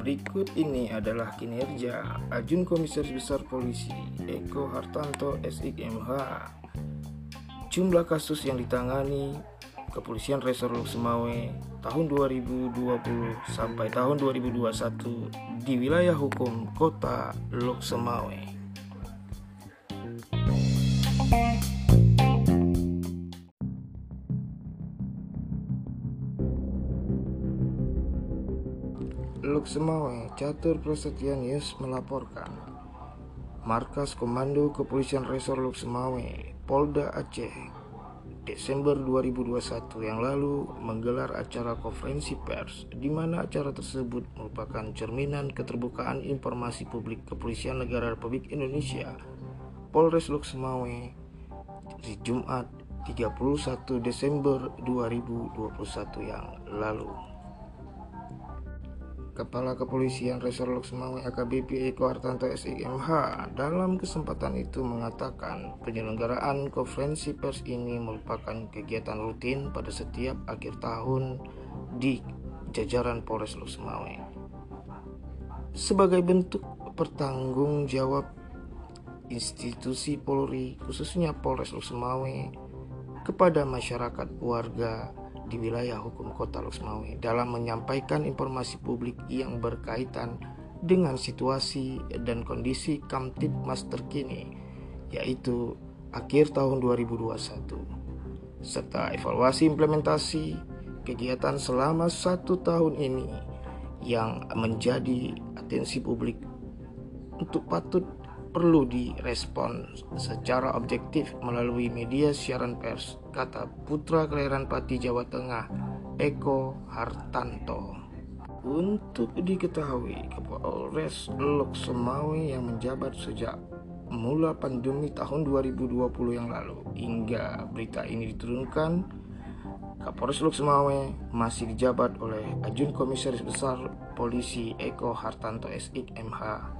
Berikut ini adalah kinerja Ajun Komisaris Besar Polisi Eko Hartanto SIKMH. Jumlah kasus yang ditangani Kepolisian Resor Semawe tahun 2020 sampai tahun 2021 di wilayah hukum Kota Lok Semawe. Luk Semawe, Catur Prasetya News melaporkan. Markas Komando Kepolisian Resor Luk Semawe, Polda Aceh, Desember 2021 yang lalu menggelar acara konferensi pers di mana acara tersebut merupakan cerminan keterbukaan informasi publik Kepolisian Negara Republik Indonesia Polres Luk Semawe di Jumat 31 Desember 2021 yang lalu. Kepala Kepolisian Resor Lok Semawe AKBP Eko Hartanto SIMH dalam kesempatan itu mengatakan penyelenggaraan konferensi pers ini merupakan kegiatan rutin pada setiap akhir tahun di jajaran Polres Lok Semawe. Sebagai bentuk pertanggung jawab institusi Polri khususnya Polres Lok Semawe kepada masyarakat warga di wilayah hukum kota Losmawe dalam menyampaikan informasi publik yang berkaitan dengan situasi dan kondisi Kamtipmas terkini yaitu akhir tahun 2021 serta evaluasi implementasi kegiatan selama satu tahun ini yang menjadi atensi publik untuk patut perlu direspon secara objektif melalui media siaran pers, kata Putra Kelahiran Pati Jawa Tengah, Eko Hartanto. Untuk diketahui, Kapolres Lok Semawe yang menjabat sejak mula pandemi tahun 2020 yang lalu hingga berita ini diturunkan, Kapolres Lok Semawe masih dijabat oleh Ajun Komisaris Besar Polisi Eko Hartanto SIK MH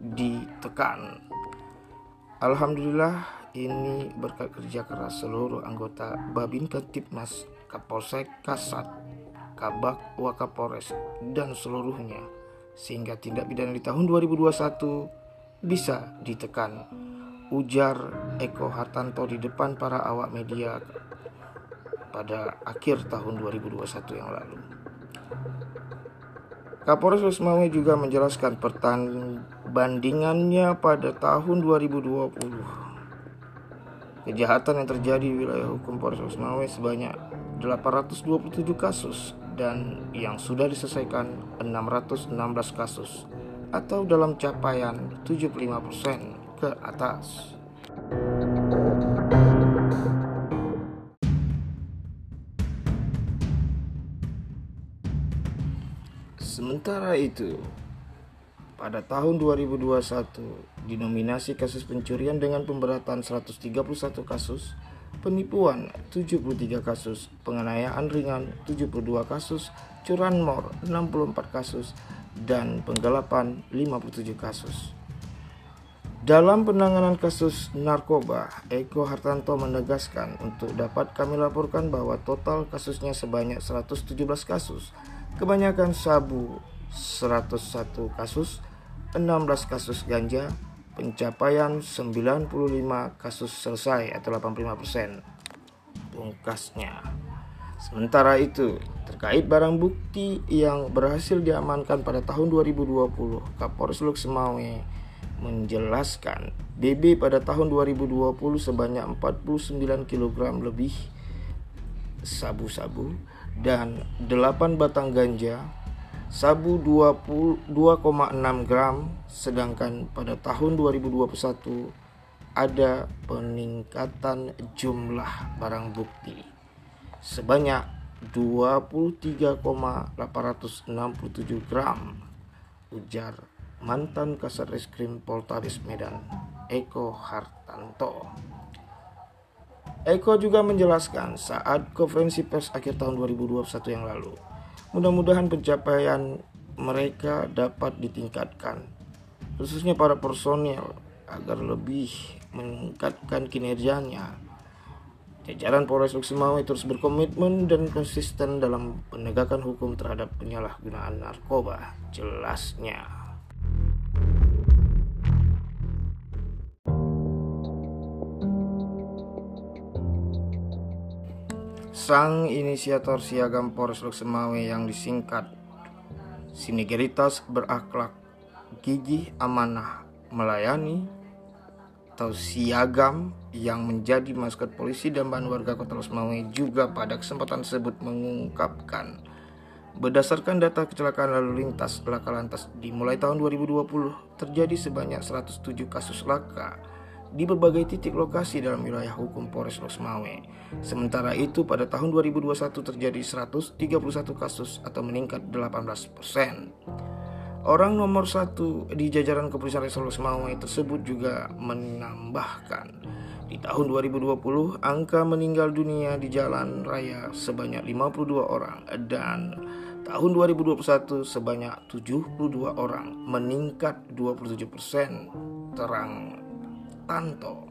ditekan. Alhamdulillah ini berkat kerja keras seluruh anggota Babin Ketipmas, Kapolsek Kasat, Kabak Wakapolres dan seluruhnya sehingga tindak pidana di tahun 2021 bisa ditekan ujar Eko Hartanto di depan para awak media pada akhir tahun 2021 yang lalu. Kapolres Wismawe juga menjelaskan bandingannya pada tahun 2020. Kejahatan yang terjadi di wilayah hukum Polres Wismawe sebanyak 827 kasus dan yang sudah diselesaikan 616 kasus atau dalam capaian 75% ke atas. Itu, pada tahun 2021 dinominasi kasus pencurian dengan pemberatan 131 kasus, penipuan 73 kasus, penganiayaan ringan 72 kasus, curanmor 64 kasus, dan penggelapan 57 kasus. Dalam penanganan kasus narkoba, Eko Hartanto menegaskan untuk dapat kami laporkan bahwa total kasusnya sebanyak 117 kasus, kebanyakan sabu 101 kasus, 16 kasus ganja, pencapaian 95 kasus selesai atau 85%. Pungkasnya. Sementara itu, terkait barang bukti yang berhasil diamankan pada tahun 2020, Kapolres Luk menjelaskan BB pada tahun 2020 sebanyak 49 kg lebih sabu-sabu dan 8 batang ganja, sabu 2,6 gram, sedangkan pada tahun 2021 ada peningkatan jumlah barang bukti sebanyak 23,867 gram ujar mantan Kasat Reskrim Poltabes Medan Eko Hartanto. Eko juga menjelaskan saat konferensi pers akhir tahun 2021 yang lalu, mudah-mudahan pencapaian mereka dapat ditingkatkan, khususnya para personel agar lebih meningkatkan kinerjanya. Jajaran Polres Luximawe terus berkomitmen dan konsisten dalam penegakan hukum terhadap penyalahgunaan narkoba, jelasnya. Sang inisiator siagam Polres Luxemawe yang disingkat Sinegeritas berakhlak, gigih, amanah, melayani, atau siagam yang menjadi maskot polisi dan bahan warga kota Luxemawe juga pada kesempatan tersebut mengungkapkan Berdasarkan data kecelakaan lalu lintas laka lantas dimulai tahun 2020 terjadi sebanyak 107 kasus laka di berbagai titik lokasi dalam wilayah hukum Polres Losmawe. Sementara itu pada tahun 2021 terjadi 131 kasus atau meningkat 18 persen. Orang nomor satu di jajaran kepolisian Resor Losmawe tersebut juga menambahkan di tahun 2020 angka meninggal dunia di jalan raya sebanyak 52 orang dan tahun 2021 sebanyak 72 orang meningkat 27 persen terang Tanto.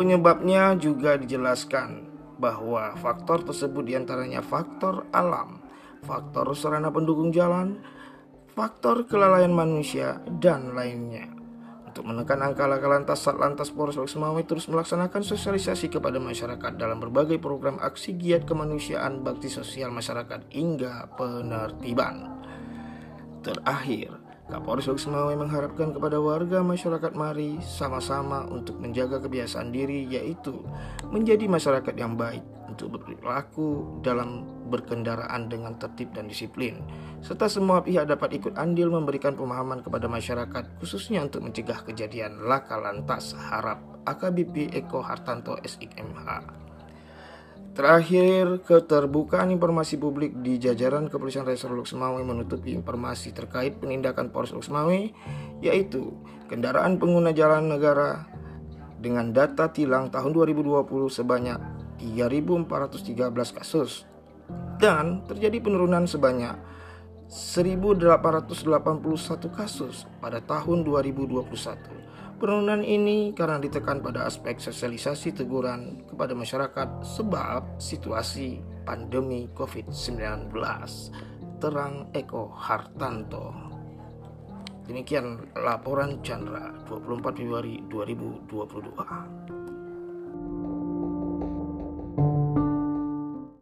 Penyebabnya juga dijelaskan bahwa faktor tersebut di antaranya faktor alam, faktor sarana pendukung jalan, faktor kelalaian manusia, dan lainnya. Untuk menekan angka laka lantas, Satlantas Polres Semawe terus melaksanakan sosialisasi kepada masyarakat dalam berbagai program aksi giat kemanusiaan bakti sosial masyarakat hingga penertiban. Terakhir, Kapolres Semawe mengharapkan kepada warga masyarakat mari sama-sama untuk menjaga kebiasaan diri yaitu menjadi masyarakat yang baik untuk berperilaku dalam berkendaraan dengan tertib dan disiplin serta semua pihak dapat ikut andil memberikan pemahaman kepada masyarakat khususnya untuk mencegah kejadian laka lantas harap AKBP Eko Hartanto SIKMH. Terakhir, keterbukaan informasi publik di jajaran Kepolisian Resor Luxmawe menutupi informasi terkait penindakan Polres Luxmawe, yaitu kendaraan pengguna jalan negara dengan data tilang tahun 2020 sebanyak 3.413 kasus dan terjadi penurunan sebanyak 1.881 kasus pada tahun 2021. Penurunan ini karena ditekan pada aspek sosialisasi teguran kepada masyarakat sebab situasi pandemi COVID-19. Terang Eko Hartanto. Demikian laporan Chandra 24 Februari 2022.